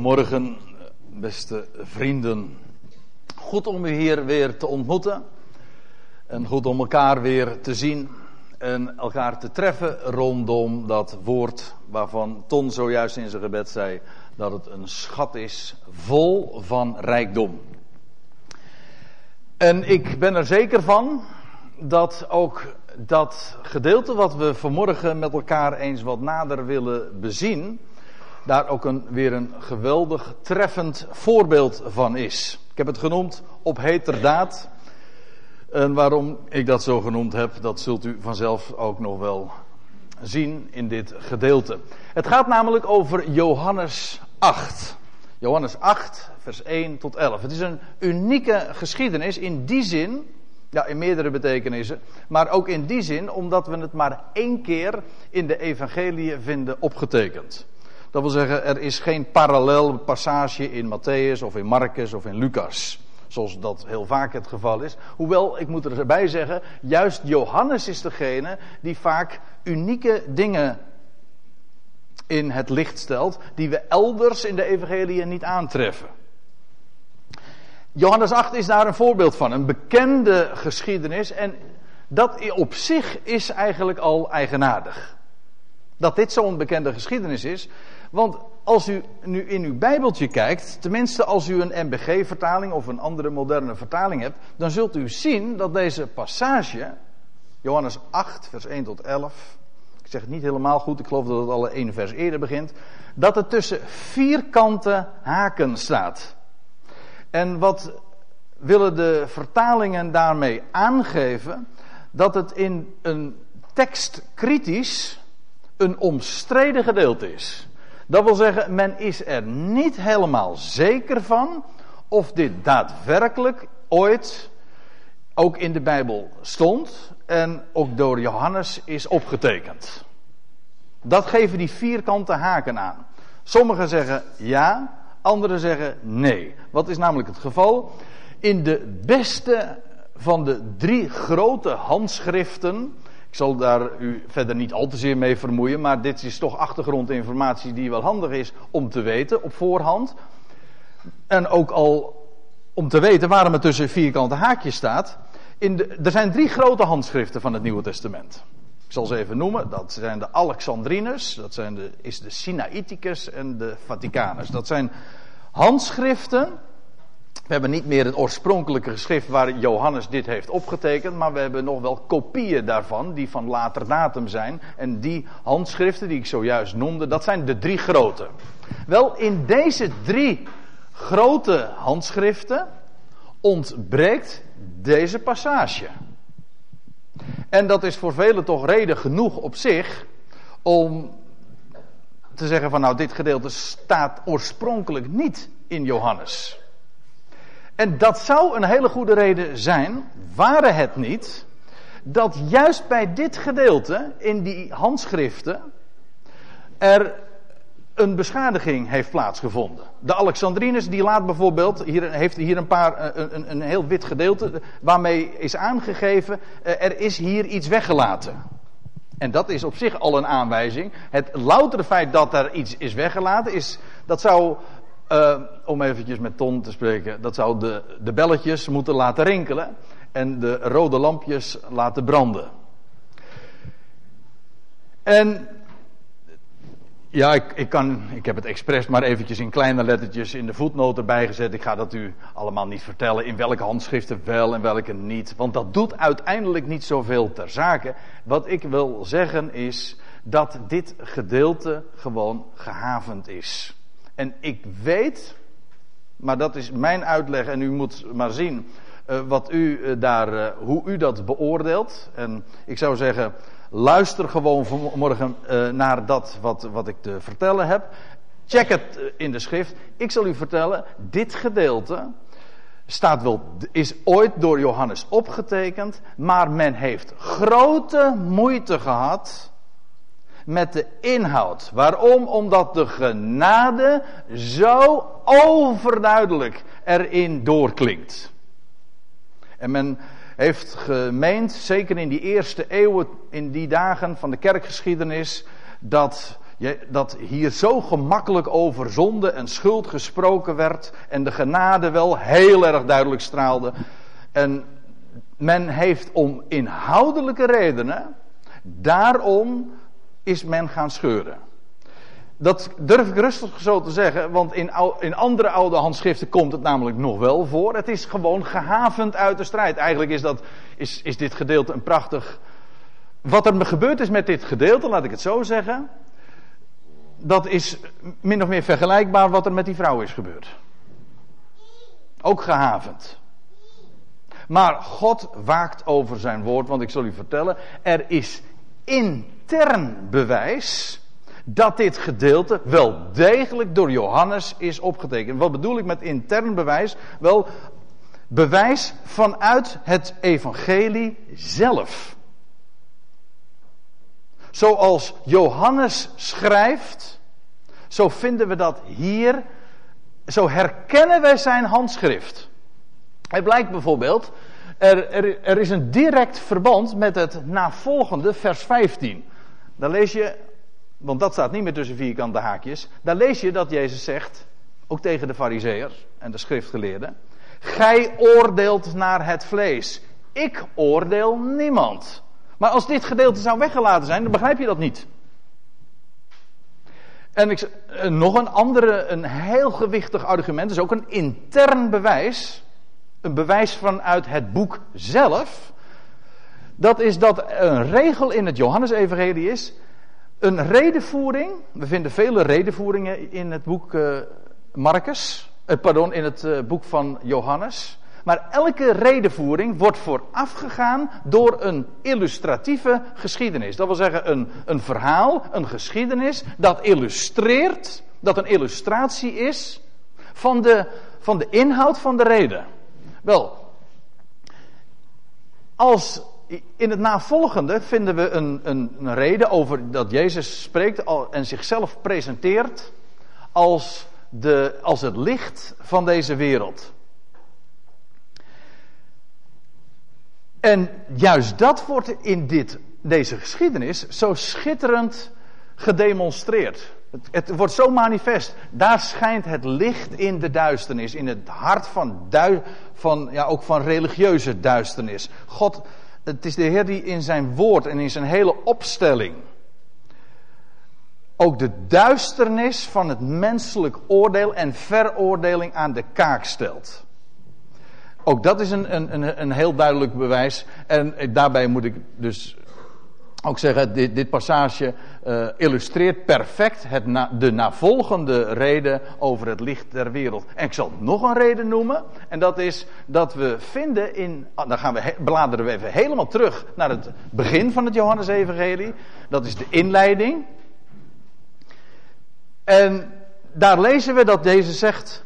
Goedemorgen, beste vrienden. Goed om u hier weer te ontmoeten. En goed om elkaar weer te zien. En elkaar te treffen rondom dat woord waarvan Ton zojuist in zijn gebed zei dat het een schat is vol van rijkdom. En ik ben er zeker van dat ook dat gedeelte wat we vanmorgen met elkaar eens wat nader willen bezien daar ook een, weer een geweldig treffend voorbeeld van is. Ik heb het genoemd op heterdaad. En waarom ik dat zo genoemd heb, dat zult u vanzelf ook nog wel zien in dit gedeelte. Het gaat namelijk over Johannes 8. Johannes 8, vers 1 tot 11. Het is een unieke geschiedenis in die zin, ja, in meerdere betekenissen, maar ook in die zin omdat we het maar één keer in de evangelie vinden opgetekend. Dat wil zeggen, er is geen parallel passage in Matthäus of in Marcus of in Lucas. Zoals dat heel vaak het geval is. Hoewel, ik moet erbij zeggen, juist Johannes is degene die vaak unieke dingen in het licht stelt. die we elders in de Evangelie niet aantreffen. Johannes 8 is daar een voorbeeld van. Een bekende geschiedenis. En dat op zich is eigenlijk al eigenaardig. Dat dit zo'n bekende geschiedenis is, want als u nu in uw Bijbeltje kijkt, tenminste als u een MBG-vertaling of een andere moderne vertaling hebt, dan zult u zien dat deze passage, Johannes 8, vers 1 tot 11, ik zeg het niet helemaal goed, ik geloof dat het al één vers eerder begint, dat het tussen vierkante haken staat. En wat willen de vertalingen daarmee aangeven? Dat het in een tekst kritisch een omstreden gedeelte is. Dat wil zeggen, men is er niet helemaal zeker van of dit daadwerkelijk ooit ook in de Bijbel stond en ook door Johannes is opgetekend. Dat geven die vierkante haken aan. Sommigen zeggen ja, anderen zeggen nee. Wat is namelijk het geval? In de beste van de drie grote handschriften ik zal daar u verder niet al te zeer mee vermoeien, maar dit is toch achtergrondinformatie die wel handig is om te weten op voorhand. En ook al om te weten waarom het tussen vierkante haakjes staat. In de, er zijn drie grote handschriften van het Nieuwe Testament. Ik zal ze even noemen. Dat zijn de Alexandrinus, dat zijn de, is de Sinaiticus en de Vaticanus. Dat zijn handschriften we hebben niet meer het oorspronkelijke geschrift waar Johannes dit heeft opgetekend, maar we hebben nog wel kopieën daarvan, die van later datum zijn. En die handschriften die ik zojuist noemde, dat zijn de drie grote. Wel, in deze drie grote handschriften ontbreekt deze passage. En dat is voor velen toch reden genoeg op zich om te zeggen van nou dit gedeelte staat oorspronkelijk niet in Johannes. En dat zou een hele goede reden zijn, waren het niet, dat juist bij dit gedeelte in die handschriften er een beschadiging heeft plaatsgevonden. De Alexandrinus die laat bijvoorbeeld, hier, heeft hier een, paar, eh, een, een heel wit gedeelte, waarmee is aangegeven, eh, er is hier iets weggelaten. En dat is op zich al een aanwijzing. Het loutere feit dat er iets is weggelaten, is, dat zou uh, om eventjes met Ton te spreken, dat zou de, de belletjes moeten laten rinkelen en de rode lampjes laten branden. En ja, ik, ik, kan, ik heb het expres maar eventjes in kleine lettertjes in de voetnoot erbij gezet. Ik ga dat u allemaal niet vertellen in welke handschriften wel en welke niet. Want dat doet uiteindelijk niet zoveel ter zake. Wat ik wil zeggen is dat dit gedeelte gewoon gehavend is. En ik weet, maar dat is mijn uitleg en u moet maar zien uh, wat u uh, daar, uh, hoe u dat beoordeelt. En ik zou zeggen, luister gewoon vanmorgen naar dat wat, wat ik te vertellen heb. Check het in de schrift. Ik zal u vertellen, dit gedeelte staat wel, is ooit door Johannes opgetekend, maar men heeft grote moeite gehad met de inhoud. Waarom? Omdat de genade zo overduidelijk erin doorklinkt. En men heeft gemeend, zeker in die eerste eeuwen, in die dagen van de kerkgeschiedenis, dat dat hier zo gemakkelijk over zonde en schuld gesproken werd en de genade wel heel erg duidelijk straalde. En men heeft om inhoudelijke redenen, daarom is men gaan scheuren. Dat durf ik rustig zo te zeggen, want in, in andere oude handschriften komt het namelijk nog wel voor. Het is gewoon gehavend uit de strijd. Eigenlijk is, dat, is, is dit gedeelte een prachtig. Wat er gebeurd is met dit gedeelte, laat ik het zo zeggen. Dat is min of meer vergelijkbaar wat er met die vrouw is gebeurd. Ook gehavend. Maar God waakt over zijn woord, want ik zal u vertellen, er is intern bewijs dat dit gedeelte wel degelijk door Johannes is opgetekend. Wat bedoel ik met intern bewijs? Wel, bewijs vanuit het evangelie zelf. Zoals Johannes schrijft, zo vinden we dat hier, zo herkennen wij zijn handschrift. Het blijkt bijvoorbeeld, er, er, er is een direct verband met het navolgende vers 15. Daar lees je want dat staat niet meer tussen vierkante haakjes. Daar lees je dat Jezus zegt, ook tegen de fariseërs en de schriftgeleerden. Gij oordeelt naar het vlees. Ik oordeel niemand. Maar als dit gedeelte zou weggelaten zijn, dan begrijp je dat niet. En ik, eh, nog een andere, een heel gewichtig argument, is ook een intern bewijs. Een bewijs vanuit het boek zelf. Dat is dat een regel in het Johannesevangelie is een redenvoering. We vinden vele redenvoeringen in het boek uh, Marcus. Uh, pardon, in het uh, boek van Johannes. Maar elke redenvoering wordt voorafgegaan door een illustratieve geschiedenis. Dat wil zeggen een, een verhaal, een geschiedenis dat illustreert, dat een illustratie is van de, van de inhoud van de reden. Wel, als in het navolgende vinden we een, een, een reden over dat Jezus spreekt en zichzelf presenteert als, de, als het licht van deze wereld. En juist dat wordt in dit, deze geschiedenis zo schitterend gedemonstreerd. Het, het, wordt zo manifest. Daar schijnt het licht in de duisternis, in het hart van, van, ja, ook van religieuze duisternis. God het is de Heer die in zijn woord en in zijn hele opstelling ook de duisternis van het menselijk oordeel en veroordeling aan de kaak stelt. Ook dat is een, een, een heel duidelijk bewijs. En daarbij moet ik dus ook zeggen, dit, dit passage uh, illustreert perfect het na, de navolgende reden over het licht der wereld. En ik zal nog een reden noemen. En dat is dat we vinden in. Ah, dan gaan we, bladeren we even helemaal terug naar het begin van het Johannes-evangelie. Dat is de inleiding. En daar lezen we dat Jezus zegt.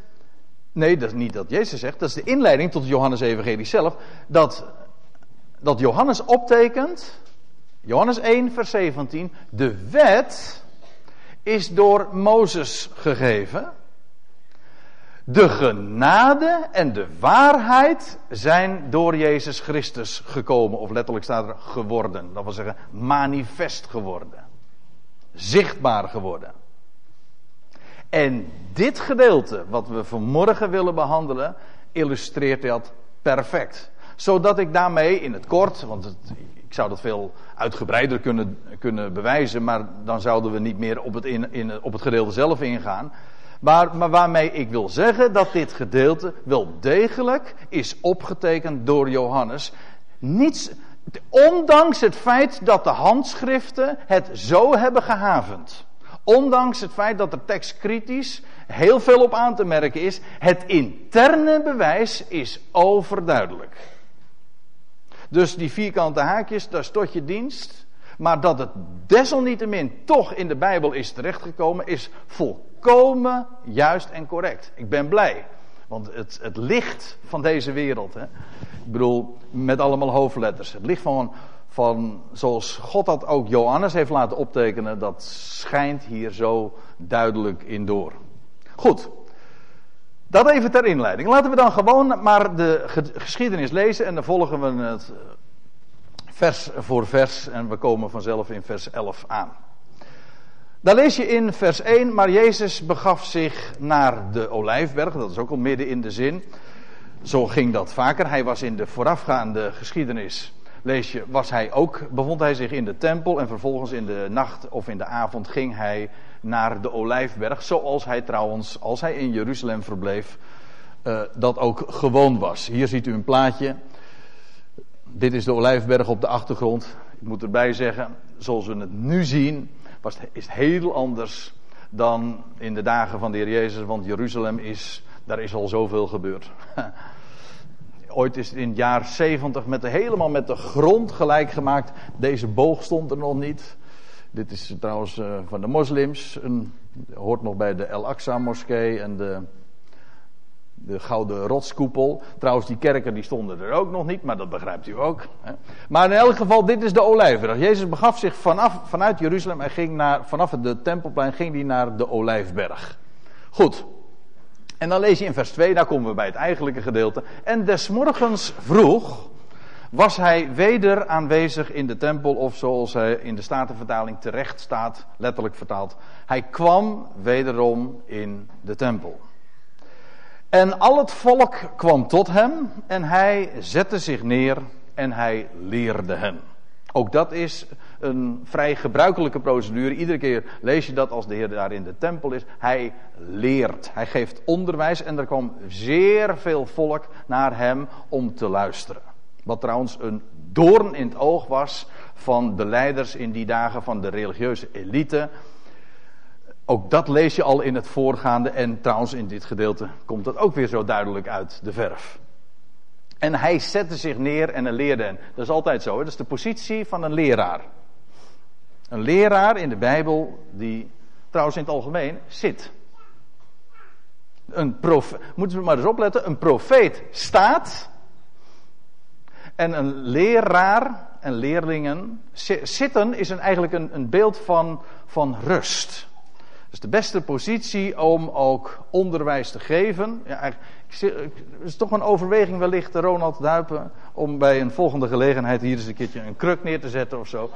Nee, dat is niet dat Jezus zegt. Dat is de inleiding tot het Johannes-evangelie zelf. Dat, dat Johannes optekent Johannes 1, vers 17. De wet is door Mozes gegeven. De genade en de waarheid zijn door Jezus Christus gekomen. Of letterlijk staat er geworden. Dat wil zeggen manifest geworden. Zichtbaar geworden. En dit gedeelte, wat we vanmorgen willen behandelen, illustreert dat perfect. Zodat ik daarmee in het kort, want het, ik zou dat veel uitgebreider kunnen, kunnen bewijzen, maar dan zouden we niet meer op het, in, in, op het gedeelte zelf ingaan. Maar, maar waarmee ik wil zeggen dat dit gedeelte wel degelijk is opgetekend door Johannes. Niets, ondanks het feit dat de handschriften het zo hebben gehavend. Ondanks het feit dat er tekstkritisch heel veel op aan te merken is, het interne bewijs is overduidelijk. Dus die vierkante haakjes, daar stot je dienst. Maar dat het desalniettemin toch in de Bijbel is terechtgekomen, is volkomen juist en correct. Ik ben blij. Want het, het licht van deze wereld, hè, ik bedoel met allemaal hoofdletters, het licht van, van zoals God dat ook Johannes heeft laten optekenen, dat schijnt hier zo duidelijk in door. Goed, dat even ter inleiding. Laten we dan gewoon maar de geschiedenis lezen en dan volgen we het eh, vers voor vers en we komen vanzelf in vers 11 aan. Daar lees je in vers 1, maar Jezus begaf zich naar de Olijfberg, dat is ook al midden in de zin. Zo ging dat vaker. Hij was in de voorafgaande geschiedenis, lees je, was hij ook, bevond hij zich in de tempel en vervolgens in de nacht of in de avond ging hij naar de Olijfberg, zoals hij trouwens, als hij in Jeruzalem verbleef, uh, dat ook gewoon was. Hier ziet u een plaatje. Dit is de Olijfberg op de achtergrond. Ik moet erbij zeggen, zoals we het nu zien, was is het heel anders dan in de dagen van de Heer Jezus, want Jeruzalem is, daar is al zoveel gebeurd. Ooit is het in het jaar 70 met de, helemaal met de grond gelijk gemaakt. Deze boog stond er nog niet. Dit is trouwens uh, van de moslims. Een, hoort nog bij de El Aqsa moskee en de de gouden rotskoepel. Trouwens, die kerken die stonden er ook nog niet, maar dat begrijpt u ook. Hè. Maar in elk geval, dit is de Olijfberg. Jezus begaf zich vanaf, vanuit Jeruzalem en ging naar, vanaf de tempelplein ging hij naar de Olijfberg. Goed. En dan lees je in vers 2, daar komen we bij het eigenlijke gedeelte. En des morgens vroeg was hij weder aanwezig in de tempel, of zoals hij in de Statenvertaling terecht staat, letterlijk vertaald. Hij kwam wederom in de tempel. En al het volk kwam tot hem en hij zette zich neer en hij leerde hen. Ook dat is een vrij gebruikelijke procedure. Iedere keer lees je dat als de Heer daar in de tempel is. Hij leert, hij geeft onderwijs en er kwam zeer veel volk naar hem om te luisteren. Wat trouwens een doorn in het oog was van de leiders in die dagen van de religieuze elite. Ook dat lees je al in het voorgaande en trouwens in dit gedeelte komt dat ook weer zo duidelijk uit de verf. En hij zette zich neer en leerde hen. Dat is altijd zo, hè? dat is de positie van een leraar. Een leraar in de Bijbel die trouwens in het algemeen zit. Een profe, moeten we maar eens opletten, een profeet staat en een leraar en leerlingen zitten is een, eigenlijk een, een beeld van, van rust is de beste positie om ook onderwijs te geven. Ja, het is toch een overweging wellicht, Ronald Duipen, om bij een volgende gelegenheid hier eens een keertje een kruk neer te zetten of zo.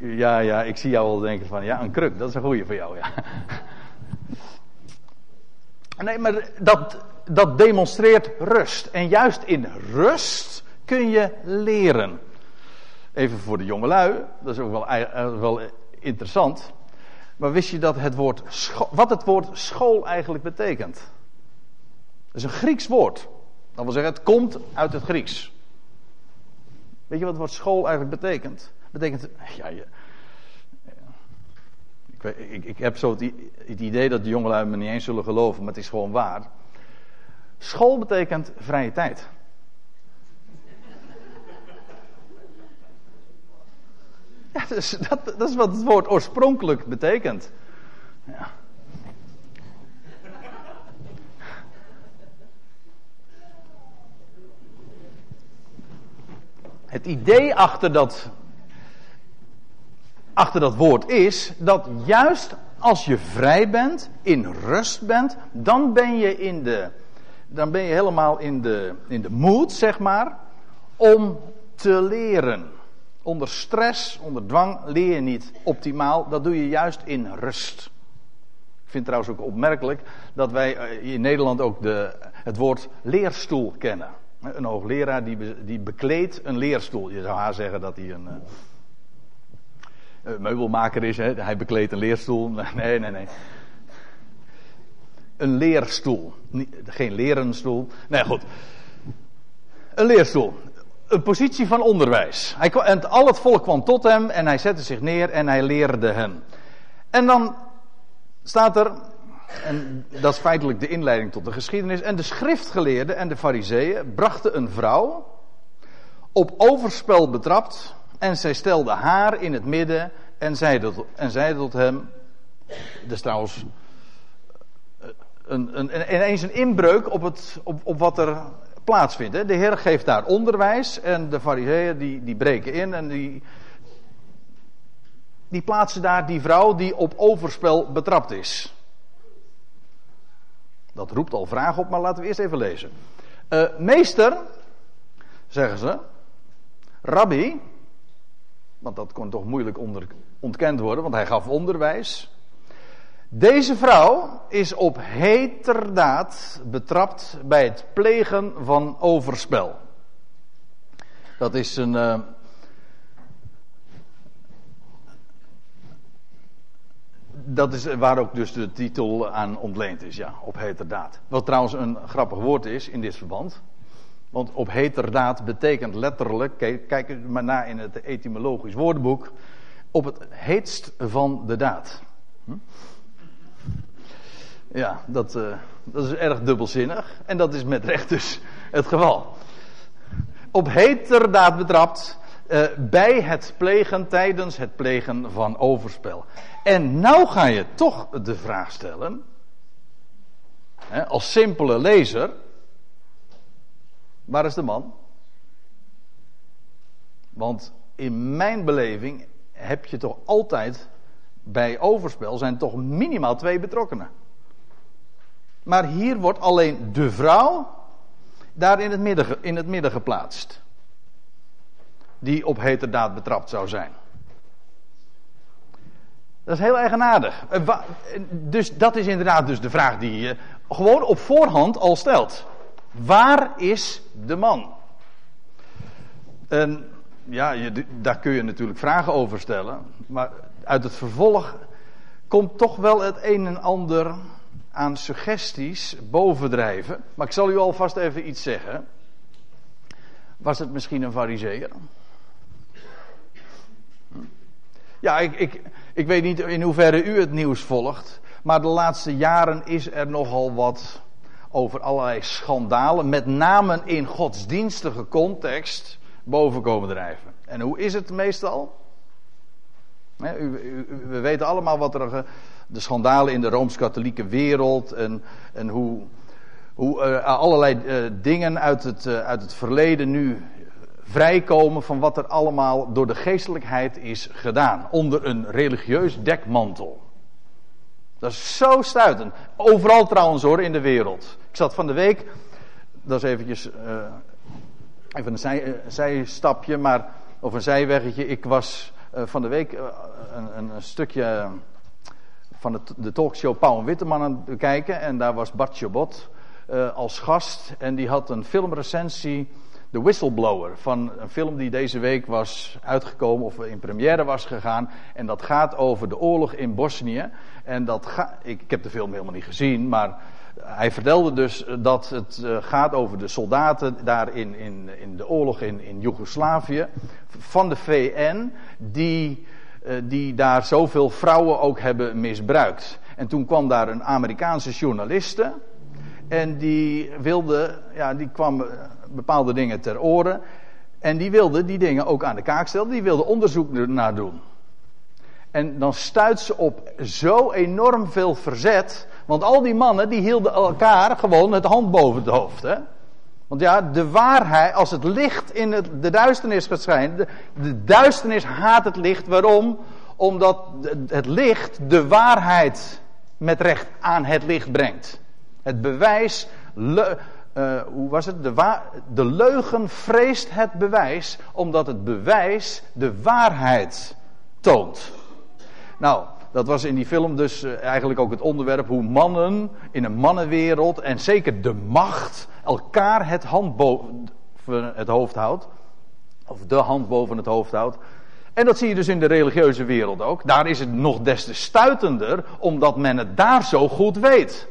Ja, ja, ik zie jou wel denken van, ja, een kruk, dat is een goeie voor jou, ja. Nee, maar dat, dat demonstreert rust. En juist in rust kun je leren. Even voor de jongelui, dat is ook wel, eh, wel interessant. Maar wist je dat het woord wat het woord school eigenlijk betekent? Dat is een Grieks woord. Dat wil zeggen, het komt uit het Grieks. Weet je wat het woord school eigenlijk betekent? Betekent, ja, je, ik, ik, ik, heb zo het, het, idee dat de jongelui me niet eens zullen geloven, maar het is gewoon waar. School betekent vrije tijd. Dus dat, dat is wat het woord oorspronkelijk betekent. Ja. Het idee achter dat, achter dat woord is dat juist als je vrij bent, in rust bent, dan ben je, in de, dan ben je helemaal in de, in de mood, zeg maar, om te leren. Onder stress, onder dwang leer je niet optimaal. Dat doe je juist in rust. Ik vind trouwens ook opmerkelijk dat wij eh, in Nederland ook de, het woord leerstoel kennen. Een hoogleraar die, die bekleedt een leerstoel. Je zou haar zeggen dat hij een, eh, meubelmaker is. Hè? Hij bekleedt een leerstoel. Nee, nee, nee. Een leerstoel. Geen lerenstoel. Nee, goed. Een leerstoel een positie van onderwijs. Hij, en al het volk kwam tot hem en hij zette zich neer en hij leerde hen. En dan staat er, en dat is feitelijk de inleiding tot de geschiedenis, en de schriftgeleerden en de fariseeën brachten een vrouw op overspel betrapt en zij stelde haar in het midden en zeide, en tot hem, dat is trouwens een, een, ineens een inbreuk op, het, op, op wat er plaatsvindt. De Heer geeft daar onderwijs en de fariseeën die, die breken in en die, die plaatsen daar die vrouw die op overspel betrapt is. Dat roept al vragen op, maar laten we eerst even lezen. Uh, meester, zeggen ze, rabbi, want dat kon toch moeilijk onder, ontkend worden, want hij gaf onderwijs. Deze vrouw is op heterdaad betrapt bij het plegen van overspel. Dat is een. Uh, dat is waar ook dus de titel aan ontleend is, ja, op heterdaad. Wat trouwens een grappig woord is in dit verband. Want op heterdaad betekent letterlijk, kijk, kijk maar na in het etymologisch woordenboek, op het heetst van de daad. Hm? Ja, dat, uh, dat is erg dubbelzinnig. En dat is met recht dus het geval. Op heterdaad betrapt uh, bij het plegen, tijdens het plegen van overspel. En nou ga je toch de vraag stellen, hè, als simpele lezer, waar is de man? Want in mijn beleving heb je toch altijd bij overspel zijn toch minimaal twee betrokkenen. Maar hier wordt alleen de vrouw daar in het midden, in het midden geplaatst. Die op heterdaad betrapt zou zijn. Dat is heel eigenaardig. Eh, dus dat is inderdaad dus de vraag die je gewoon op voorhand al stelt. Waar is de man? En ja, je, daar kun je natuurlijk vragen over stellen. Maar uit het vervolg komt toch wel het een en ander aan suggesties bovendrijven. Maar ik zal u alvast even iets zeggen. Was het misschien een fariseer? Ja, ik, ik, ik weet niet in hoeverre u het nieuws volgt. Maar de laatste jaren is er nogal wat over allerlei schandalen. Met name in godsdienstige context boven komen drijven. En hoe is het meestal? we weten allemaal wat er. De schandalen in de rooms-katholieke wereld. En, en hoe, hoe uh, allerlei uh, dingen uit het, uh, uit het verleden nu vrijkomen van wat er allemaal door de geestelijkheid is gedaan. Onder een religieus dekmantel. Dat is zo stuitend. Overal trouwens hoor in de wereld. Ik zat van de week. Dat is eventjes. even een zij, zijstapje, maar. Of een zijweggetje. Ik was van de week een, een, stukje van het, de talkshow Pauw en Witteman aan het. En daar was Bart Chabot uh, als gast. En die had een filmrecensie, The Whistleblower. Van een film die deze week was uitgekomen of in première was gegaan. En dat gaat over de oorlog in Bosnië. En dat ga, ik, heb de film helemaal niet gezien, maar hij vertelde dus dat het uh, gaat over de soldaten daar in, in, in de oorlog in, in Joegoslavië van de VN, die, die daar zoveel vrouwen ook hebben misbruikt. En toen kwam daar een Amerikaanse journaliste. En die wilde, ja, die kwam eh, bepaalde dingen ter oren. En die wilde die dingen ook aan de kaak stellen. Die wilde onderzoek naar doen. En dan stuit ze op zo enorm veel verzet. Want al die mannen die hielden elkaar gewoon het hand boven het hoofd. Hè? Want ja, de waarheid, als het licht in het, de duisternis gaat schijnen. De, duisternis haat het licht. Waarom? Omdat het licht de waarheid met recht aan het licht brengt. Het bewijs. Le, uh, hoe was het? De, de leugen vreest het bewijs. Omdat het bewijs de waarheid toont. Nou, dat was in die film dus eh, eigenlijk ook het onderwerp hoe mannen in een mannenwereld en zeker de macht elkaar het hand boven het hoofd houdt. Of de hand boven het hoofd houdt. En dat zie je dus in de religieuze wereld ook. Daar is het nog des te stuitender, omdat men het daar zo goed weet.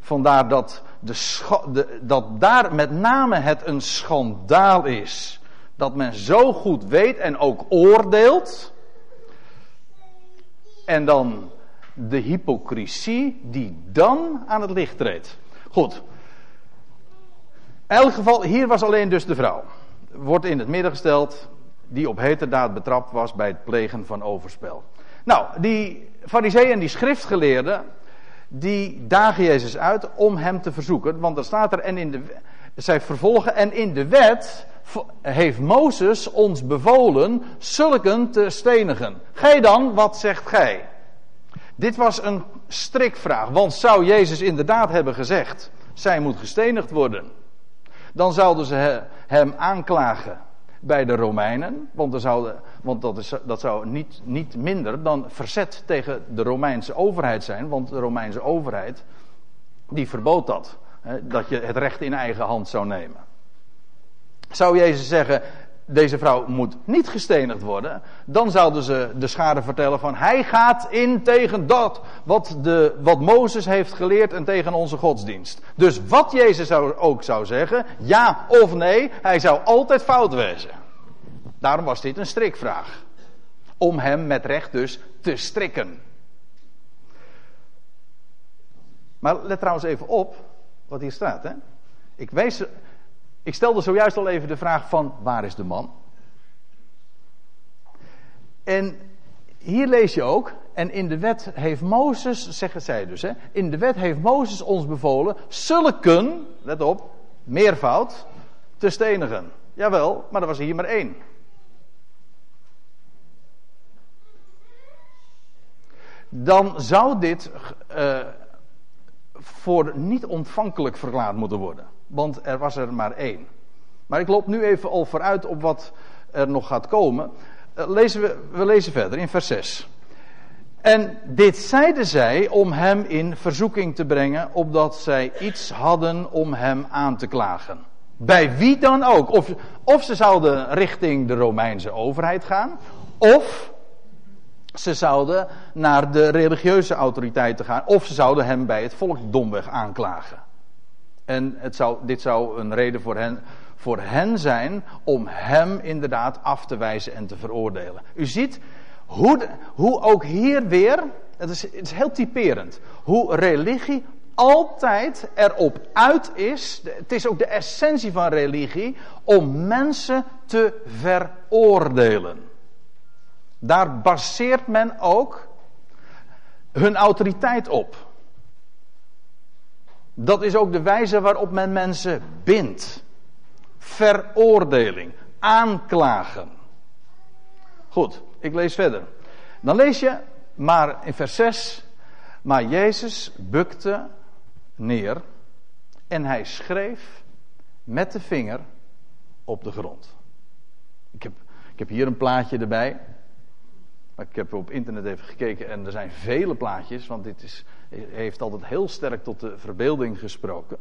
Vandaar dat, de, dat daar met name het een schandaal is. Dat men zo goed weet en ook oordeelt. En dan de hypocrisie die dan aan het licht treedt. Goed. In elk geval, hier was alleen dus de vrouw. Wordt in het midden gesteld, die op heterdaad betrapt was bij het plegen van overspel. Nou, die fariseeën en die schriftgeleerden, die dagen Jezus uit om hem te verzoeken. Want er staat er, en in de, zij vervolgen, en in de wet heeft Mozes ons bevolen zulken te stenigen. Gij dan, wat zegt gij? Dit was een strikvraag, want zou Jezus inderdaad hebben gezegd: zij moet gestenigd worden? Dan zouden ze hem aanklagen bij de Romeinen. Want, er want dat, is, dat zou niet, niet minder dan verzet tegen de Romeinse overheid zijn. Want de Romeinse overheid, die verbood dat. Dat je het recht in eigen hand zou nemen. Zou Jezus zeggen, deze vrouw moet niet gestenigd worden, dan zouden ze de schade vertellen van hij gaat in tegen dat wat, de, wat Mozes heeft geleerd en tegen onze godsdienst. Dus wat Jezus ook zou zeggen, ja of nee, hij zou altijd fout wezen. Daarom was dit een strikvraag. Om hem met recht dus te strikken. Maar let trouwens even op wat hier staat. Hè? Ik wees ik stelde zojuist al even de vraag van waar is de man? En hier lees je ook, en in de wet heeft Mozes, zeggen zij dus, hè, in de wet heeft Mozes ons bevolen zulken, let op, meervoud, te stenigen. Jawel, maar er was hier maar één. Dan zou dit uh, voor niet ontvankelijk verklaard moeten worden want er was er maar één. Maar ik loop nu even al vooruit op wat er nog gaat komen. Uh, lezen we, we lezen verder in vers 6. En dit zeiden zij om hem in verzoeking te brengen, opdat zij iets hadden om hem aan te klagen. Bij wie dan ook. Of, of ze zouden richting de Romeinse overheid gaan, of ze zouden naar de religieuze autoriteiten gaan, of ze zouden hem bij het volk domweg aanklagen. En het zou, dit zou een reden voor hen, voor hen zijn om hem inderdaad af te wijzen en te veroordelen. U ziet hoe, hoe ook hier weer, is, het is heel typerend, hoe religie altijd erop uit is, het is ook de essentie van religie, om mensen te veroordelen. Daar baseert men ook hun autoriteit op. Dat is ook de wijze waarop men mensen bindt. Veroordeling, aanklagen. Goed, ik lees verder. Dan lees je, maar in vers 6, maar Jezus bukte neer en hij schreef met de vinger op de grond. Ik heb, ik heb hier een plaatje erbij. Ik heb op internet even gekeken en er zijn vele plaatjes, want dit is, heeft altijd heel sterk tot de verbeelding gesproken.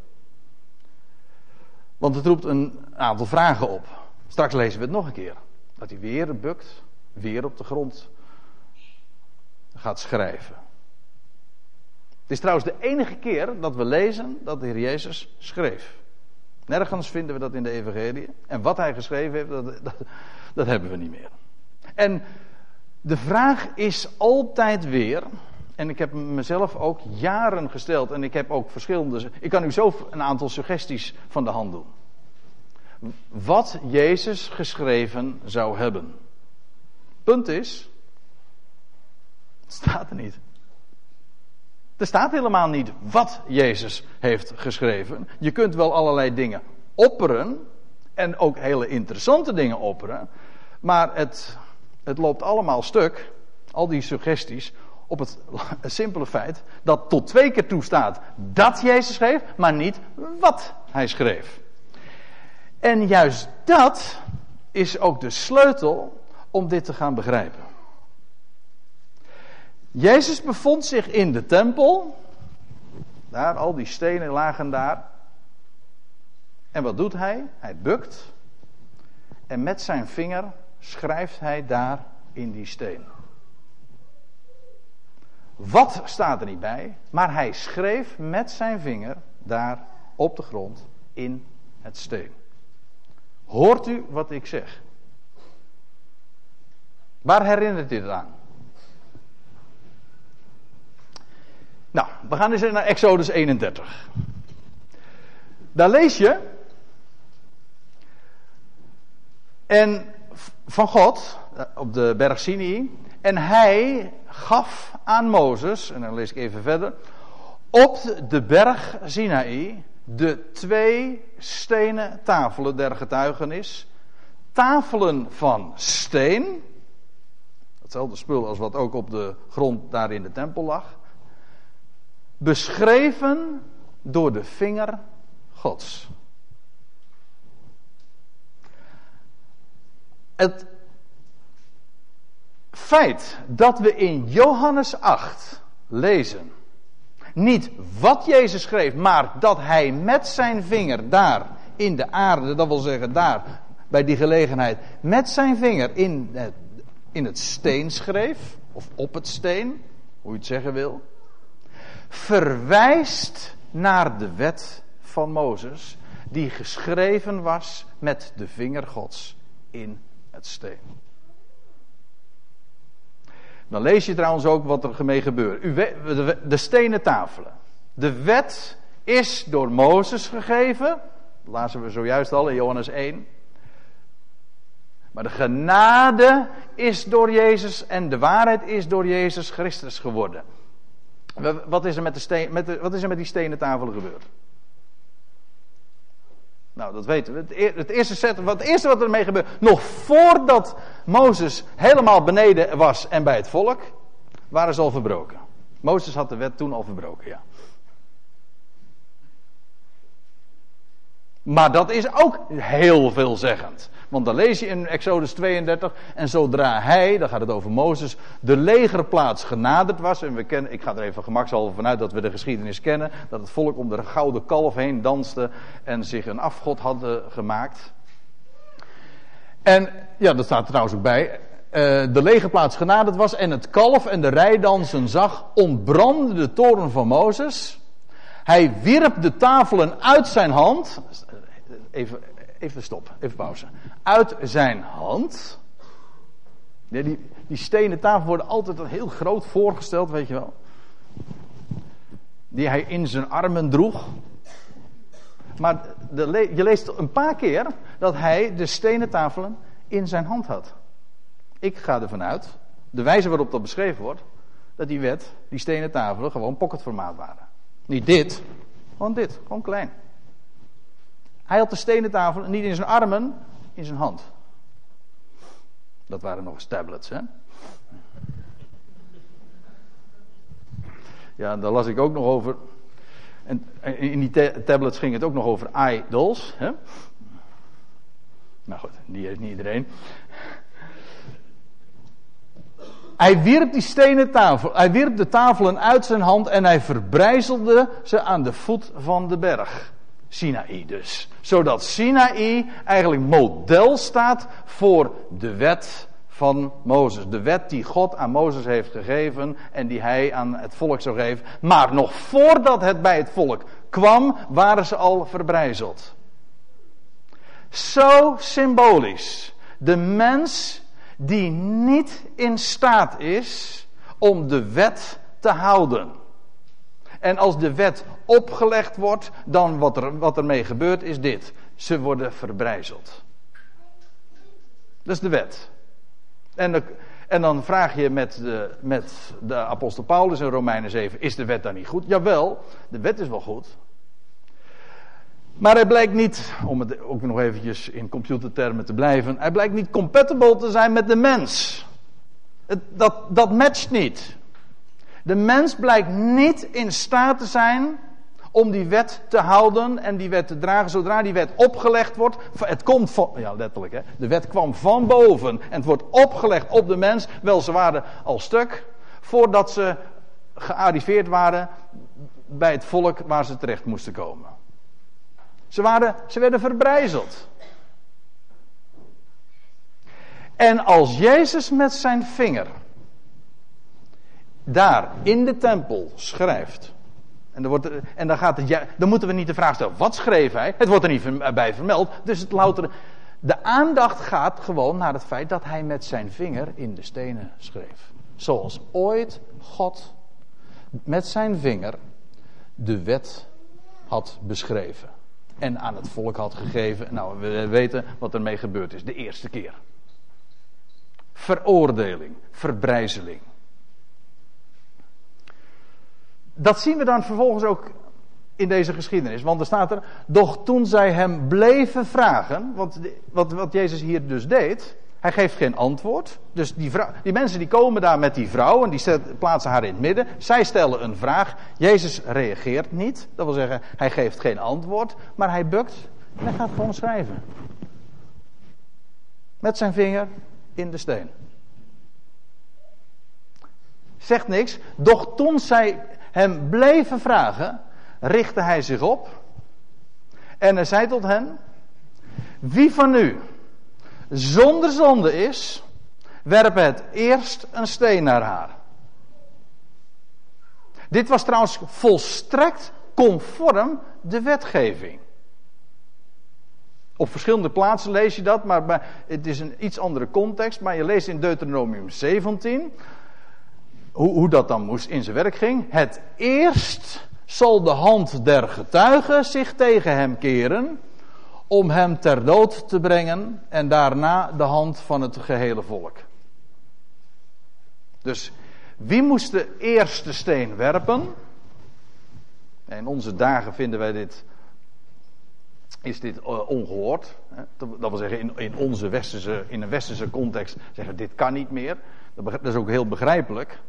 Want het roept een aantal vragen op. Straks lezen we het nog een keer. Dat hij weer bukt, weer op de grond gaat schrijven. Het is trouwens de enige keer dat we lezen dat de Heer Jezus schreef. Nergens vinden we dat in de Evangelie. En wat hij geschreven heeft, dat, dat hebben we niet meer. En de vraag is altijd weer, en ik heb mezelf ook jaren gesteld en ik heb ook verschillende. Ik kan u zo een aantal suggesties van de hand doen. Wat Jezus geschreven zou hebben. Punt is, het staat er niet. Er staat helemaal niet wat Jezus heeft geschreven. Je kunt wel allerlei dingen opperen. En ook hele interessante dingen opperen. Maar het, het loopt allemaal stuk. Al die suggesties op het simpele feit dat tot twee keer toestaat dat Jezus schreef, maar niet wat hij schreef. En juist dat is ook de sleutel om dit te gaan begrijpen. Jezus bevond zich in de tempel. Daar, al die stenen lagen daar. En wat doet hij? Hij bukt. En met zijn vinger schrijft hij daar in die steen. Wat staat er niet bij, maar hij schreef met zijn vinger daar op de grond in het steen. Hoort u wat ik zeg? Waar herinnert dit aan? Nou, we gaan eens naar Exodus 31. Daar lees je. En van God, eh, op de berg Sinai. En hij gaf aan Mozes, en dan lees ik even verder, op de berg Sinaï de twee stenen tafelen der getuigenis. Tafelen van steen, hetzelfde spul als wat ook op de grond daar in de tempel lag, beschreven door de vinger Gods. Het feit dat we in Johannes 8 lezen, niet wat Jezus schreef, maar dat hij met zijn vinger daar in de aarde, dat wil zeggen daar bij die gelegenheid, met zijn vinger in het, in het steen schreef, of op het steen, hoe je het zeggen wil, verwijst naar de wet van Mozes, die geschreven was met de vinger Gods in steen. Dan lees je trouwens ook wat er mee gebeurt. De stenen tafelen. De wet is door Mozes gegeven. Lazen we zojuist al in Johannes 1. Maar de genade is door Jezus en de waarheid is door Jezus Christus geworden. Wat is er met, de met, wat is er met die stenen tafelen gebeurd? Nou, dat weten we. Het, eerste, set, wat, het eerste wat ermee gebeurde, nog voordat Mozes helemaal beneden was en bij het volk, waren ze al verbroken. Mozes had de wet toen al verbroken, ja. Maar dat is ook heel veelzeggend. Want dan lees je in Exodus 32. En zodra hij, dan gaat het over Mozes, de legerplaats genaderd was. En we kennen, ik ga er even gemakshalve vanuit dat we de geschiedenis kennen. Dat het volk om de gouden kalf heen danste. En zich een afgod hadden gemaakt. En ja, dat staat er trouwens ook bij. Uh, de legerplaats genaderd was en het kalf en de rijdansen zag, ontbrandde de toren van Mozes. Hij wierp de tafelen uit zijn hand. Even, even stop, even pauze. Uit zijn hand. die, die stenen tafel worden altijd heel groot voorgesteld, weet je wel. Die hij in zijn armen droeg. Maar de, je leest een paar keer dat hij de stenen tafelen in zijn hand had. Ik ga ervan uit, de wijze waarop dat beschreven wordt, dat die wet, die stenen tafelen, gewoon pocketformaat waren. Niet dit, gewoon dit, gewoon klein. Hij had de stenen tafel niet in zijn armen, in zijn hand. Dat waren nog eens tablets, hè? Ja, daar las ik ook nog over. En in die tablets ging het ook nog over idols. Hè? Nou goed, die heeft niet iedereen. Hij wierp die stenen tafel, hij wierp de tafelen uit zijn hand en hij verbrijzelde ze aan de voet van de berg. Sinaï dus. Zodat Sinaï eigenlijk model staat voor de wet van Mozes. De wet die God aan Mozes heeft gegeven en die hij aan het volk zou geven. Maar nog voordat het bij het volk kwam, waren ze al verbrijzeld. Zo symbolisch. De mens die niet in staat is om de wet te houden. En als de wet opgelegd wordt, dan wat, er, wat ermee gebeurt is dit. Ze worden verbrijzeld. Dat is de wet. En, en dan vraag je met de, met de apostel Paulus in Romeinen 7, is de wet dan niet goed? Jawel, de wet is wel goed. Maar hij blijkt niet, om het ook nog eventjes in computertermen te blijven, hij blijkt niet compatible te zijn met de mens. Het, dat, dat matcht niet. De mens blijkt niet in staat te zijn om die wet te houden en die wet te dragen. Zodra die wet opgelegd wordt, het komt van, ja letterlijk hè, de wet kwam van boven en het wordt opgelegd op de mens. Wel, ze waren al stuk voordat ze gearriveerd waren bij het volk waar ze terecht moesten komen. Ze, waren, ze werden verbrijzeld. En als Jezus met zijn vinger daar in de tempel schrijft. En dan, wordt en dan, gaat het, ja, dan moeten we niet de vraag stellen: wat schreef hij? Het wordt er niet bij vermeld. Dus het louter. De aandacht gaat gewoon naar het feit dat hij met zijn vinger in de stenen schreef. Zoals ooit God met zijn vinger de wet had beschreven. En aan het volk had gegeven. Nou, we weten wat ermee gebeurd is de eerste keer. Veroordeling, verbrijzeling. Dat zien we dan vervolgens ook in deze geschiedenis. Want er staat er, doch toen zij hem bleven vragen, want wat, wat Jezus hier dus deed, hij geeft geen antwoord. Dus die, vrouw, die mensen die komen daar met die vrouw en die plaatsen haar in het midden. Zij stellen een vraag. Jezus reageert niet. Dat wil zeggen, hij geeft geen antwoord, maar hij bukt en hij gaat gewoon schrijven. Met zijn vinger in de steen. Zegt niks. Doch toen zij hem bleven vragen, richtte hij zich op. En hij zei tot hen: Wie van u zonder zonde is, werp het eerst een steen naar haar. Dit was trouwens volstrekt conform de wetgeving. Op verschillende plaatsen lees je dat, maar het is een iets andere context. Maar je leest in Deuteronomium 17 hoe, hoe dat dan moest in zijn werk ging. Het eerst zal de hand der getuigen zich tegen hem keren om hem ter dood te brengen en daarna de hand van het gehele volk. Dus wie moest de eerste steen werpen? In onze dagen vinden wij dit, is dit uh, ongehoord. Dat wil zeggen, in, in, onze westerse, in een westerse context zeggen dit kan niet meer. Dat is ook heel begrijpelijk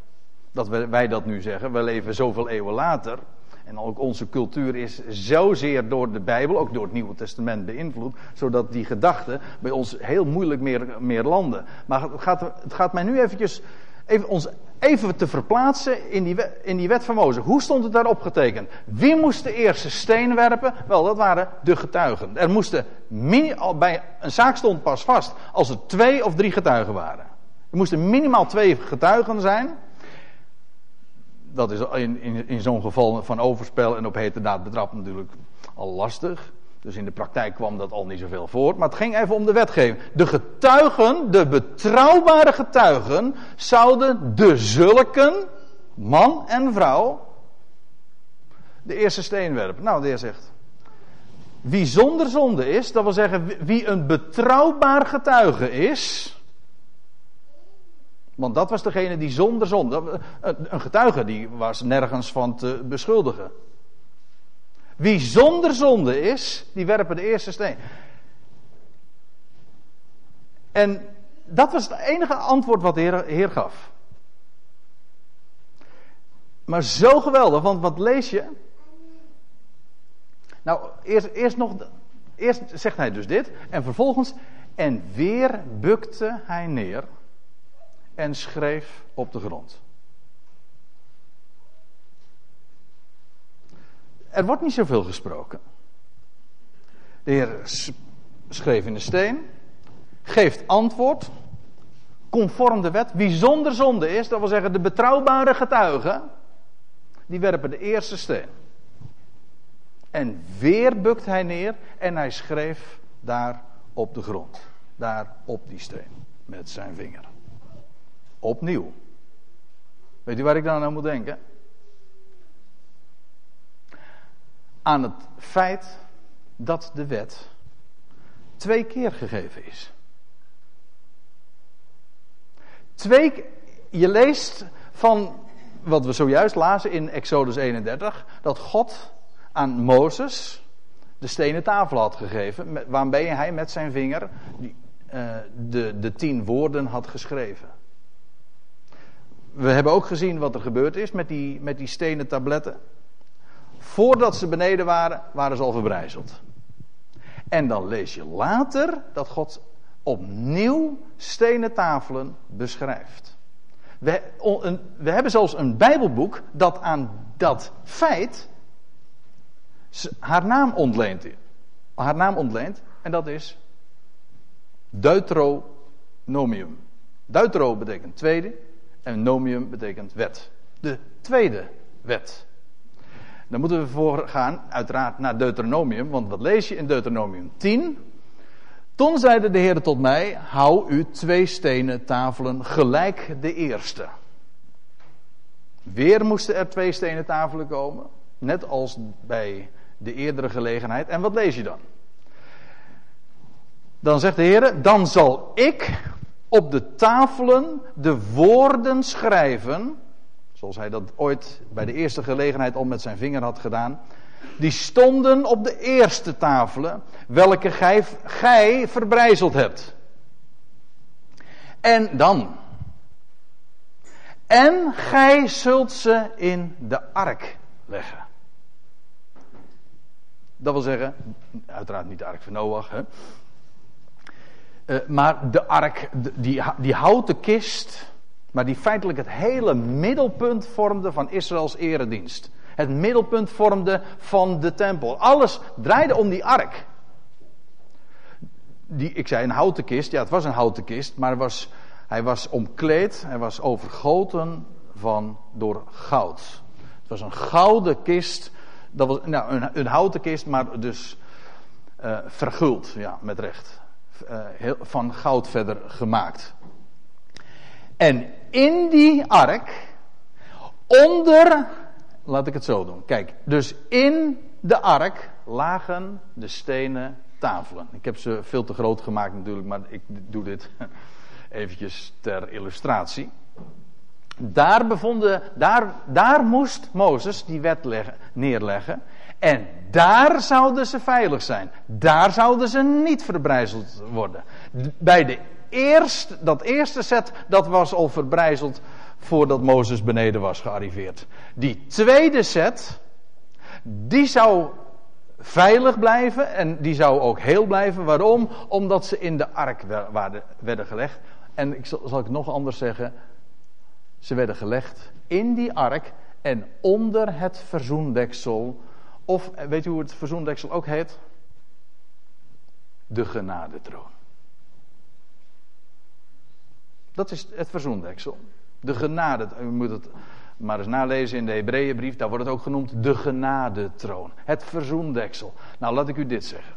dat wij dat nu zeggen. We leven zoveel eeuwen later. En ook onze cultuur is zozeer door de Bijbel, ook door het Nieuwe Testament beïnvloed, zodat die gedachten bij ons heel moeilijk meer, meer landen. Maar het gaat, het gaat mij nu eventjes, even, ons even te verplaatsen in die, in die wet van Mozes. Hoe stond het daarop getekend? Wie moest de eerste steen werpen? Wel, dat waren de getuigen. Er moesten, bij een zaak stond pas vast als er twee of drie getuigen waren. Er moesten minimaal twee getuigen zijn dat is in, in, in zo'n geval van overspel en op heterdaad betrapt natuurlijk al lastig. Dus in de praktijk kwam dat al niet zoveel voor. Maar het ging even om de wetgeving. De getuigen, de betrouwbare getuigen, zouden de zulken, man en vrouw, de eerste steen werpen. Nou, de heer zegt. Wie zonder zonde is, dat wil zeggen wie een betrouwbaar getuige is. Want dat was degene die zonder zonde. Een getuige die was nergens van te beschuldigen. Wie zonder zonde is, die werpen de eerste steen. En dat was het enige antwoord wat de Heer, Heer gaf. Maar zo geweldig, want wat lees je? Nou, eerst, eerst nog. Eerst zegt hij dus dit. En vervolgens. En weer bukte hij neer en schreef op de grond. Er wordt niet zoveel gesproken. De Heer schreef in de steen, geeft antwoord, conform de wet. Wie zonder zonde is, dat wil zeggen de betrouwbare getuigen, die werpen de eerste steen. En weer bukt hij neer en hij schreef daar op de grond. Daar op die steen. Met zijn vinger. Opnieuw. Weet u waar ik dan aan moet denken? Aan het feit dat de wet twee keer gegeven is. Twee, je leest van wat we zojuist lazen in Exodus 31, dat God aan Mozes de stenen tafel had gegeven, waarmee hij met zijn vinger uh, de, de tien woorden had geschreven we hebben ook gezien wat er gebeurd is met die, met die stenen tabletten. Voordat ze beneden waren, waren ze al verbrijzeld. En dan lees je later dat God opnieuw stenen tafelen beschrijft. We, we hebben zelfs een Bijbelboek dat aan dat feit haar naam ontleent. Haar naam ontleent en dat is Deuteronomium. Deutero betekent tweede en nomium betekent wet. De tweede wet. Dan moeten we voor gaan, uiteraard, naar Deuteronomium. Want wat lees je in Deuteronomium 10? Toen zeide de Heer tot mij: Hou u twee stenen tafelen gelijk de eerste. Weer moesten er twee stenen tafelen komen. Net als bij de eerdere gelegenheid. En wat lees je dan? Dan zegt de Heer: Dan zal ik op de tafelen de woorden schrijven, zoals hij dat ooit bij de eerste gelegenheid al met zijn vinger had gedaan, die stonden op de eerste tafelen, welke gij, verbrijzeld hebt. En dan. En gij zult ze in de ark leggen. Dat wil zeggen, uiteraard niet de ark van Noach, hè? Uh, maar de ark, die, die houten kist, maar die feitelijk het hele middelpunt vormde van Israëls eredienst. Het middelpunt vormde van de tempel. Alles draaide om die ark. Die, ik zei een houten kist, ja het was een houten kist, maar was, hij was omkleed, hij was overgoten van, door goud. Het was een gouden kist, dat was nou, een, houten kist, maar dus uh, verguld, ja, met recht. Heel, van goud verder gemaakt. En in die ark, onder, laat ik het zo doen. Kijk, dus in de ark lagen de stenen tafelen. Ik heb ze veel te groot gemaakt natuurlijk, maar ik doe dit eventjes ter illustratie. Daar, bevonden, daar, daar moest Mozes die wet leggen, neerleggen. En daar zouden ze veilig zijn. Daar zouden ze niet verbrijzeld worden. Bij de eerste, dat eerste set, dat was al verbrijzeld voordat Mozes beneden was gearriveerd. Die tweede set, die zou veilig blijven en die zou ook heel blijven. Waarom? Omdat ze in de ark werden gelegd. En ik zal, ik nog anders zeggen, ze werden gelegd in die ark en onder het verzoendeksel. Of weet u hoe het verzoendeksel ook heet? De genadetroon. Dat is het verzoendeksel. De genade. U moet het maar eens nalezen in de Hebreeënbrief. Daar wordt het ook genoemd de genadetroon. Het verzoendeksel. Nou, laat ik u dit zeggen.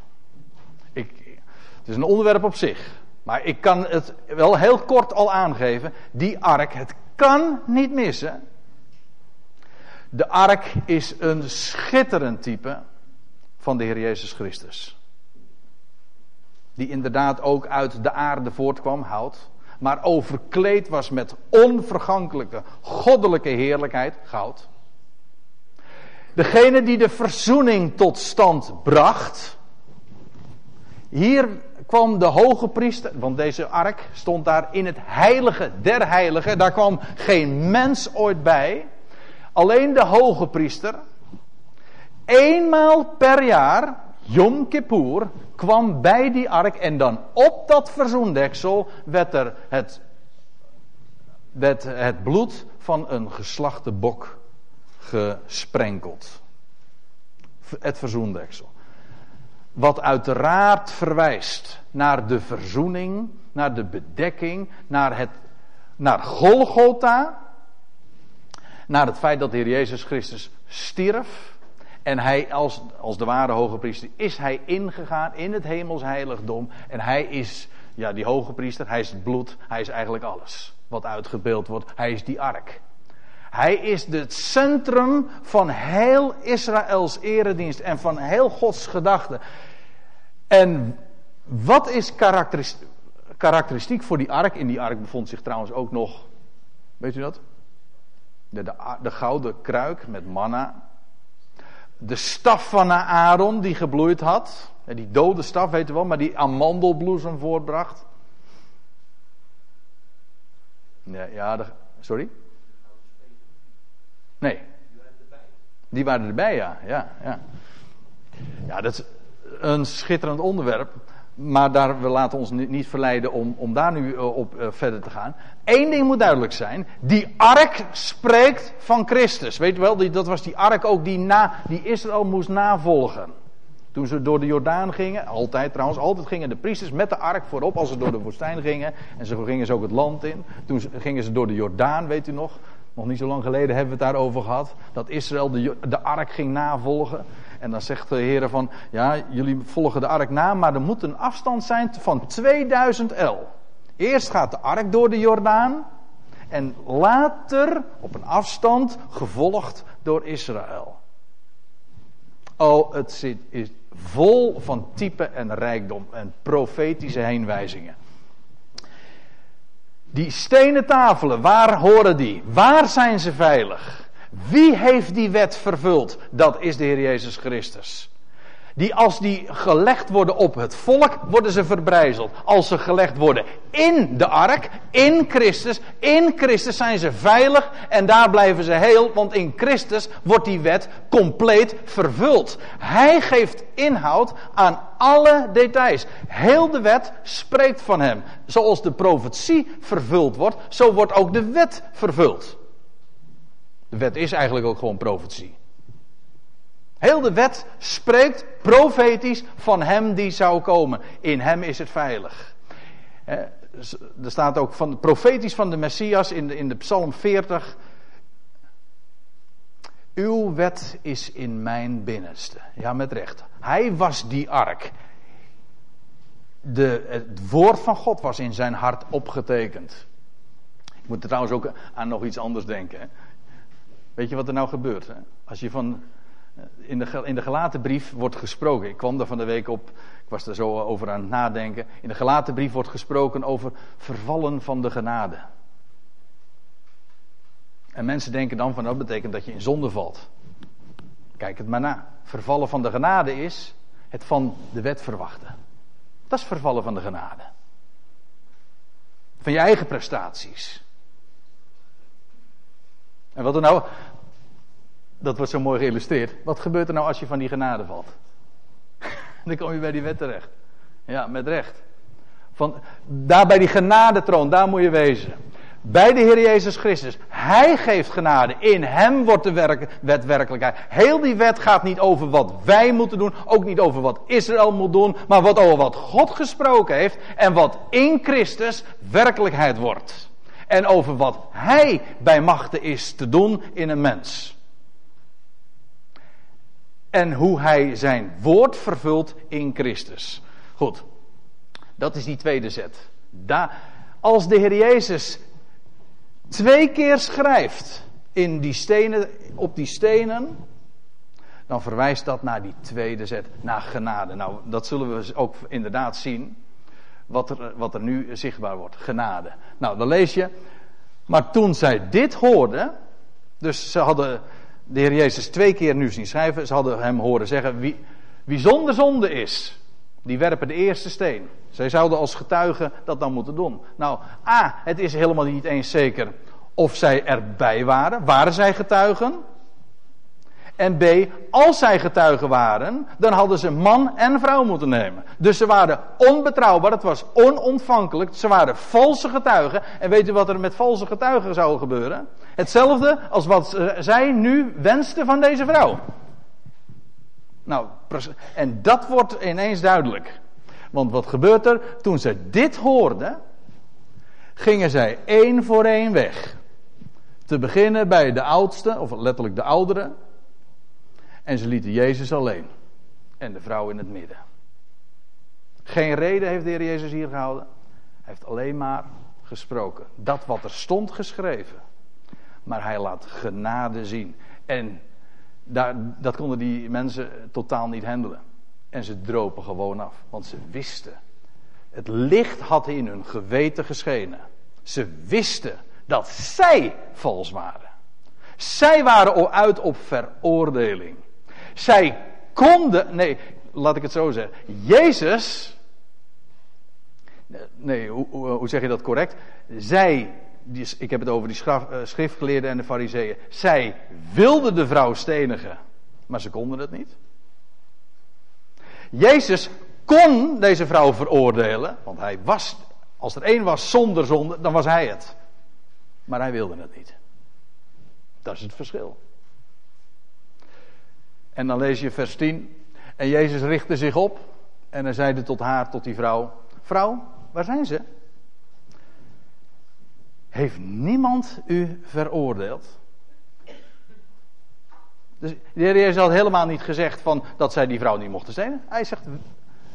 Ik, het is een onderwerp op zich. Maar ik kan het wel heel kort al aangeven. Die ark, het kan niet missen. De ark is een schitterend type van de Heer Jezus Christus. Die inderdaad ook uit de aarde voortkwam, hout maar overkleed was met onvergankelijke, goddelijke heerlijkheid, goud. Degene die de verzoening tot stand bracht. Hier kwam de hoge priester, want deze ark stond daar in het heilige der heiligen. Daar kwam geen mens ooit bij. Alleen de hoge priester. Eenmaal per jaar, Yom Kippur, kwam bij die ark en dan op dat verzoendeksel werd er het, werd het bloed van een geslachte bok gesprenkeld. Het verzoendeksel. Wat uiteraard verwijst naar de verzoening, naar de bedekking, naar, het, naar Golgotha, naar het feit dat de Heer Jezus Christus stierf en hij, als, als de ware hoge priester, is hij ingegaan in het hemels heiligdom. En hij is, ja, die hoge priester, hij is het bloed, hij is eigenlijk alles wat uitgebeeld wordt. Hij is die ark. Hij is het centrum van heel Israëls eredienst en van heel Gods gedachten. En wat is karakteristiek voor die ark? In die ark bevond zich trouwens ook nog, weet u dat? De, de, de gouden kruik met manna de staf van Aaron die gebloeid had. Die dode staf, weet je wel, maar die amandelbloesem voortbracht. Ja, ja de, sorry? Nee. Die waren erbij, ja. Ja, ja. ja dat is een schitterend onderwerp. Maar daar, we laten ons niet verleiden om, om daar nu eh, op uh, verder te gaan. Eén ding moet duidelijk zijn. Die ark spreekt van Christus. Weet je wel, die, dat was die ark ook die, na, die Israël moest navolgen. Toen ze door de Jordaan gingen, altijd trouwens, altijd gingen de priesters met de ark voorop als ze door de woestijn gingen. En zo gingen ze ook het land in. Toen gingen ze door de Jordaan, weet u nog. Nog niet zo lang geleden hebben we het daarover gehad. Dat Israël de, de ark ging navolgen. En dan zegt de Heer van, ja, jullie volgen de ark na, maar er moet een afstand zijn van 2000 el. Eerst gaat de ark door de Jordaan. En later op een afstand gevolgd door Israël. Oh, het zit, is vol van type en rijkdom en profetische heenwijzingen. Die stenen tafelen, waar horen die? Waar zijn ze veilig? Wie heeft die wet vervuld? Dat is de Heer Jezus Christus. Die als die gelegd worden op het volk, worden ze verbrijzeld. Als ze gelegd worden in de ark, in Christus, in Christus zijn ze veilig en daar blijven ze heel, want in Christus wordt die wet compleet vervuld. Hij geeft inhoud aan alle details. Heel de wet spreekt van hem. Zoals de profetie vervuld wordt, zo wordt ook de wet vervuld. De wet is eigenlijk ook gewoon profetie. Heel de wet spreekt profetisch van hem die zou komen. In hem is het veilig. Er staat ook van, profetisch van de Messias in de, in de Psalm 40. Uw wet is in mijn binnenste. Ja, met recht. Hij was die ark. De, het woord van God was in zijn hart opgetekend. Ik moet trouwens ook aan nog iets anders denken. Weet je wat er nou gebeurt? Hè? Als je van in de, in de gelaten brief wordt gesproken. Ik kwam daar van de week op, ik was er zo over aan het nadenken. In de gelaten brief wordt gesproken over vervallen van de genade. En mensen denken dan van dat betekent dat je in zonde valt. Kijk het maar na. Vervallen van de genade is het van de wet verwachten. Dat is vervallen van de genade. Van je eigen prestaties. En wat er nou, dat wordt zo mooi geïllustreerd. Wat gebeurt er nou als je van die genade valt? Dan kom je bij die wet terecht. Ja, met recht. Van, daar bij die genadetroon, daar moet je wezen. Bij de Heer Jezus Christus. Hij geeft genade. In Hem wordt de werk, wet werkelijkheid. Heel die wet gaat niet over wat wij moeten doen. Ook niet over wat Israël moet doen. Maar wat over wat God gesproken heeft. En wat in Christus werkelijkheid wordt. En over wat Hij bij machten is te doen in een mens en hoe hij zijn woord vervult in Christus. Goed, dat is die tweede zet. als de Heer Jezus twee keer schrijft in die stenen, op die stenen, dan verwijst dat naar die tweede zet, naar genade. Nou, dat zullen we ook inderdaad zien, wat er, wat er nu zichtbaar wordt, genade. Nou, dan lees je, maar toen zij dit hoorden, dus ze hadden de Heer Jezus twee keer nu zien schrijven. Ze hadden hem horen zeggen: wie, wie zonder zonde is, die werpen de eerste steen. Zij zouden als getuigen dat dan moeten doen. Nou, A, het is helemaal niet eens zeker of zij erbij waren. Waren zij getuigen? En B, als zij getuigen waren, dan hadden ze man en vrouw moeten nemen. Dus ze waren onbetrouwbaar, het was onontvankelijk, ze waren valse getuigen. En weet u wat er met valse getuigen zou gebeuren? Hetzelfde als wat zij nu wensten van deze vrouw. Nou, en dat wordt ineens duidelijk. Want wat gebeurt er? Toen ze dit hoorden, gingen zij één voor één weg. Te beginnen bij de oudste, of letterlijk de oudere. En ze lieten Jezus alleen. En de vrouw in het midden. Geen reden heeft de Heer Jezus hier gehouden. Hij heeft alleen maar gesproken. Dat wat er stond geschreven. Maar hij laat genade zien. En daar, dat konden die mensen totaal niet handelen. En ze dropen gewoon af. Want ze wisten. Het licht had in hun geweten geschenen. Ze wisten dat zij vals waren. Zij waren uit op veroordeling. Zij konden, nee, laat ik het zo zeggen. Jezus, nee, hoe, hoe, zeg je dat correct? Zij, ik heb het over die eh, schriftgeleerden en de fariseeën. Zij wilden de vrouw stenigen, maar ze konden het niet. Jezus kon deze vrouw veroordelen, want hij was, als er één was zonder zonde, dan was hij het. Maar hij wilde het niet. Dat is het verschil. En dan lees je vers 10. En Jezus richtte zich op en hij zeide tot haar, tot die vrouw: Vrouw, waar zijn ze? Heeft niemand u veroordeeld? Dus de Heer Jezus had helemaal niet gezegd van dat zij die vrouw niet mochten stenen. Hij zegt,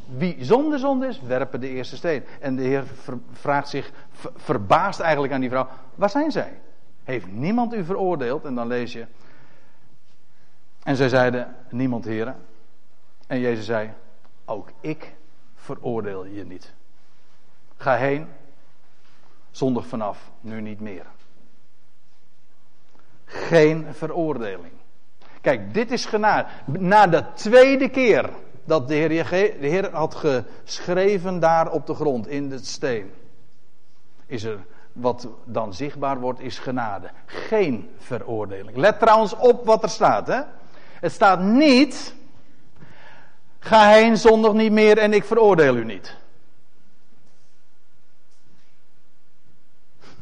wie zonder zonde is, werpen de eerste steen. En de Heer vraagt zich, verbaasd eigenlijk aan die vrouw, waar zijn zij? Heeft niemand u veroordeeld? En dan lees je, en zij zeiden, niemand heren. En Jezus zei, ook ik veroordeel je niet. Ga heen, zondig vanaf, nu niet meer. Geen veroordeling. Kijk, dit is genade. Na de tweede keer dat de Heer, de Heer had geschreven daar op de grond, in het steen. Is er wat dan zichtbaar wordt, is genade. Geen veroordeling. Let trouwens op wat er staat. Hè? Het staat niet. Ga heen zondag niet meer en ik veroordeel u niet.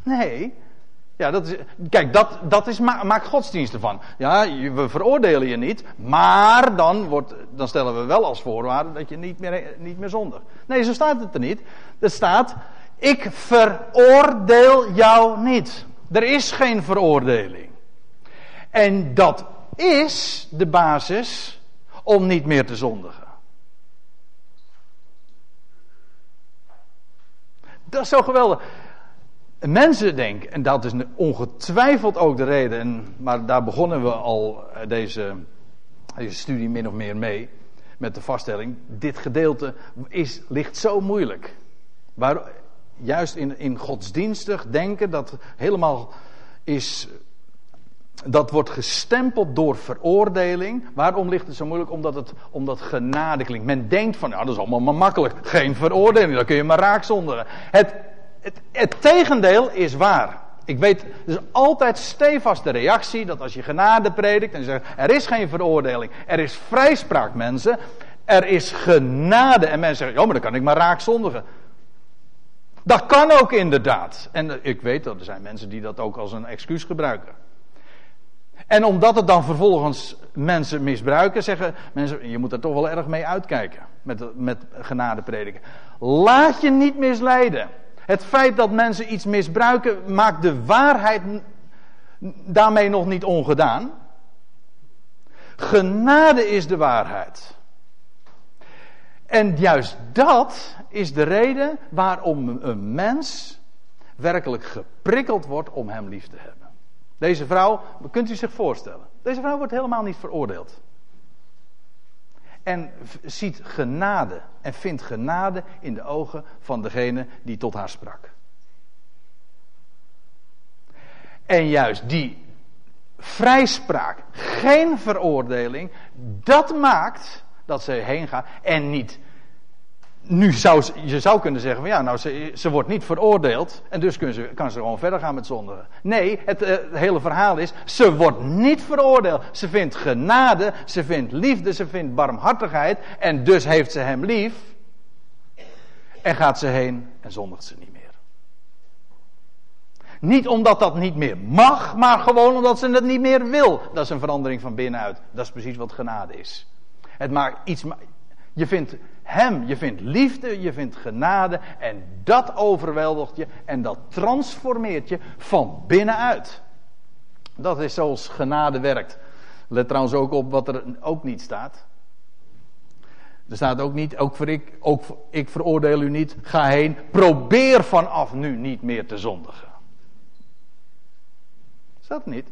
Nee. Ja, dat is, kijk, dat, dat is, maak godsdienst ervan. Ja, we veroordelen je niet, maar dan, wordt, dan stellen we wel als voorwaarde dat je niet meer, niet meer zondig. Nee, zo staat het er niet. Er staat, ik veroordeel jou niet. Er is geen veroordeling. En dat is de basis om niet meer te zondigen. Dat is zo geweldig. Mensen denken, en dat is ongetwijfeld ook de reden, en, maar daar begonnen we al eh, deze, deze studie min of meer mee, met de vaststelling, dit gedeelte is, ligt zo moeilijk. Juist in, in godsdienstig denken, dat helemaal is. Dat wordt gestempeld door veroordeling. Waarom ligt het zo moeilijk? Omdat het omdat genade klinkt. Men denkt van, nou, dat is allemaal maar makkelijk. Geen veroordeling, dan kun je maar raak zonderen. Het, het, het tegendeel is waar. Ik weet, dus altijd stevast de reactie dat als je genade predikt en zegt, er is geen veroordeling, er is vrijspraak mensen, er is genade. En mensen zeggen, ja, maar dan kan ik maar raak zondigen. Dat kan ook inderdaad. En ik weet dat er zijn mensen die dat ook als een excuus gebruiken. En omdat het dan vervolgens mensen misbruiken, zeggen mensen: je moet er toch wel erg mee uitkijken. Met, met genade prediken. Laat je niet misleiden. Het feit dat mensen iets misbruiken, maakt de waarheid daarmee nog niet ongedaan. Genade is de waarheid. En juist dat is de reden waarom een mens werkelijk geprikkeld wordt om hem lief te hebben. Deze vrouw, kunt u zich voorstellen, deze vrouw wordt helemaal niet veroordeeld. En ziet genade en vindt genade in de ogen van degene die tot haar sprak. En juist die vrijspraak, geen veroordeling, dat maakt dat ze heen gaat en niet nu zou je zou kunnen zeggen van ja, nou ze, ze wordt niet veroordeeld en dus kan ze, kan ze gewoon verder gaan met zondigen. Nee, het, eh, het, hele verhaal is, ze wordt niet veroordeeld. Ze vindt genade, ze vindt liefde, ze vindt barmhartigheid en dus heeft ze hem lief. En gaat ze heen en zondigt ze niet meer. Niet omdat dat niet meer mag, maar gewoon omdat ze het niet meer wil. Dat is een verandering van binnenuit. Dat is precies wat genade is. Het maakt iets. Je vindt hem, je vindt liefde, je vindt genade en dat overweldigt je en dat transformeert je van binnenuit. Dat is zoals genade werkt. Let trouwens ook op wat er ook niet staat. Er staat ook niet, ook voor ik, ook ik veroordeel u niet, ga heen, probeer vanaf nu niet meer te zondigen. Staat niet.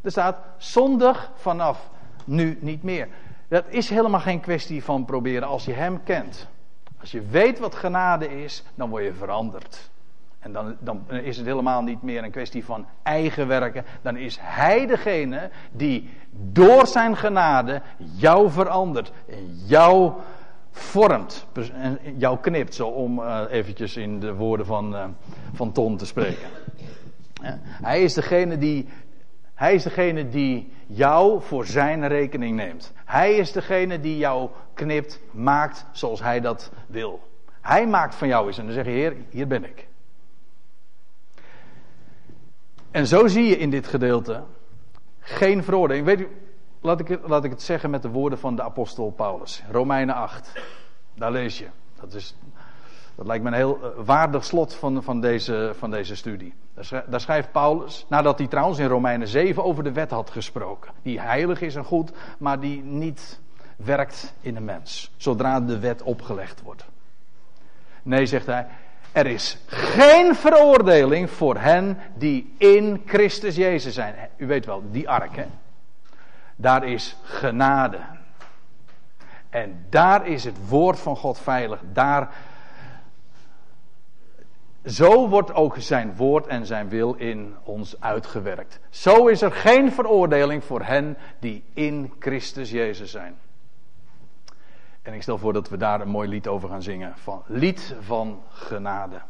Er staat zondig vanaf nu niet meer. Dat is helemaal geen kwestie van proberen als je Hem kent. Als je weet wat genade is, dan word je veranderd. En dan, dan, is het helemaal niet meer een kwestie van eigen werken. Dan is Hij degene die door zijn genade jou verandert. En jou vormt. En jou knipt. Zo om uh, eventjes in de woorden van, uh, van Ton te spreken. Hij is degene die hij is degene die jou voor zijn rekening neemt. Hij is degene die jou knipt, maakt zoals hij dat wil. Hij maakt van jou eens en dan zeg je, Heer, hier ben ik. En zo zie je in dit gedeelte geen veroordeling. Weet u, laat ik, laat ik het zeggen met de woorden van de apostel Paulus. Romeinen 8. Daar lees je. Dat is dat lijkt me een heel eh, waardig slot van, van, deze, van deze studie. Daar schrijft Paulus, nadat hij trouwens in Romeinen 7 over de wet had gesproken. Die heilig is en goed, maar die niet werkt in een mens. Zodra de wet opgelegd wordt. Nee, zegt hij, er is geen veroordeling voor hen die in Christus Jezus zijn. U weet wel, die ark, hè? Daar is genade. En daar is het woord van God veilig. Daar zo wordt ook zijn woord en zijn wil in ons uitgewerkt. Zo is er geen veroordeling voor hen die in Christus Jezus zijn. En ik stel voor dat we daar een mooi lied over gaan zingen. Van, lied van genade.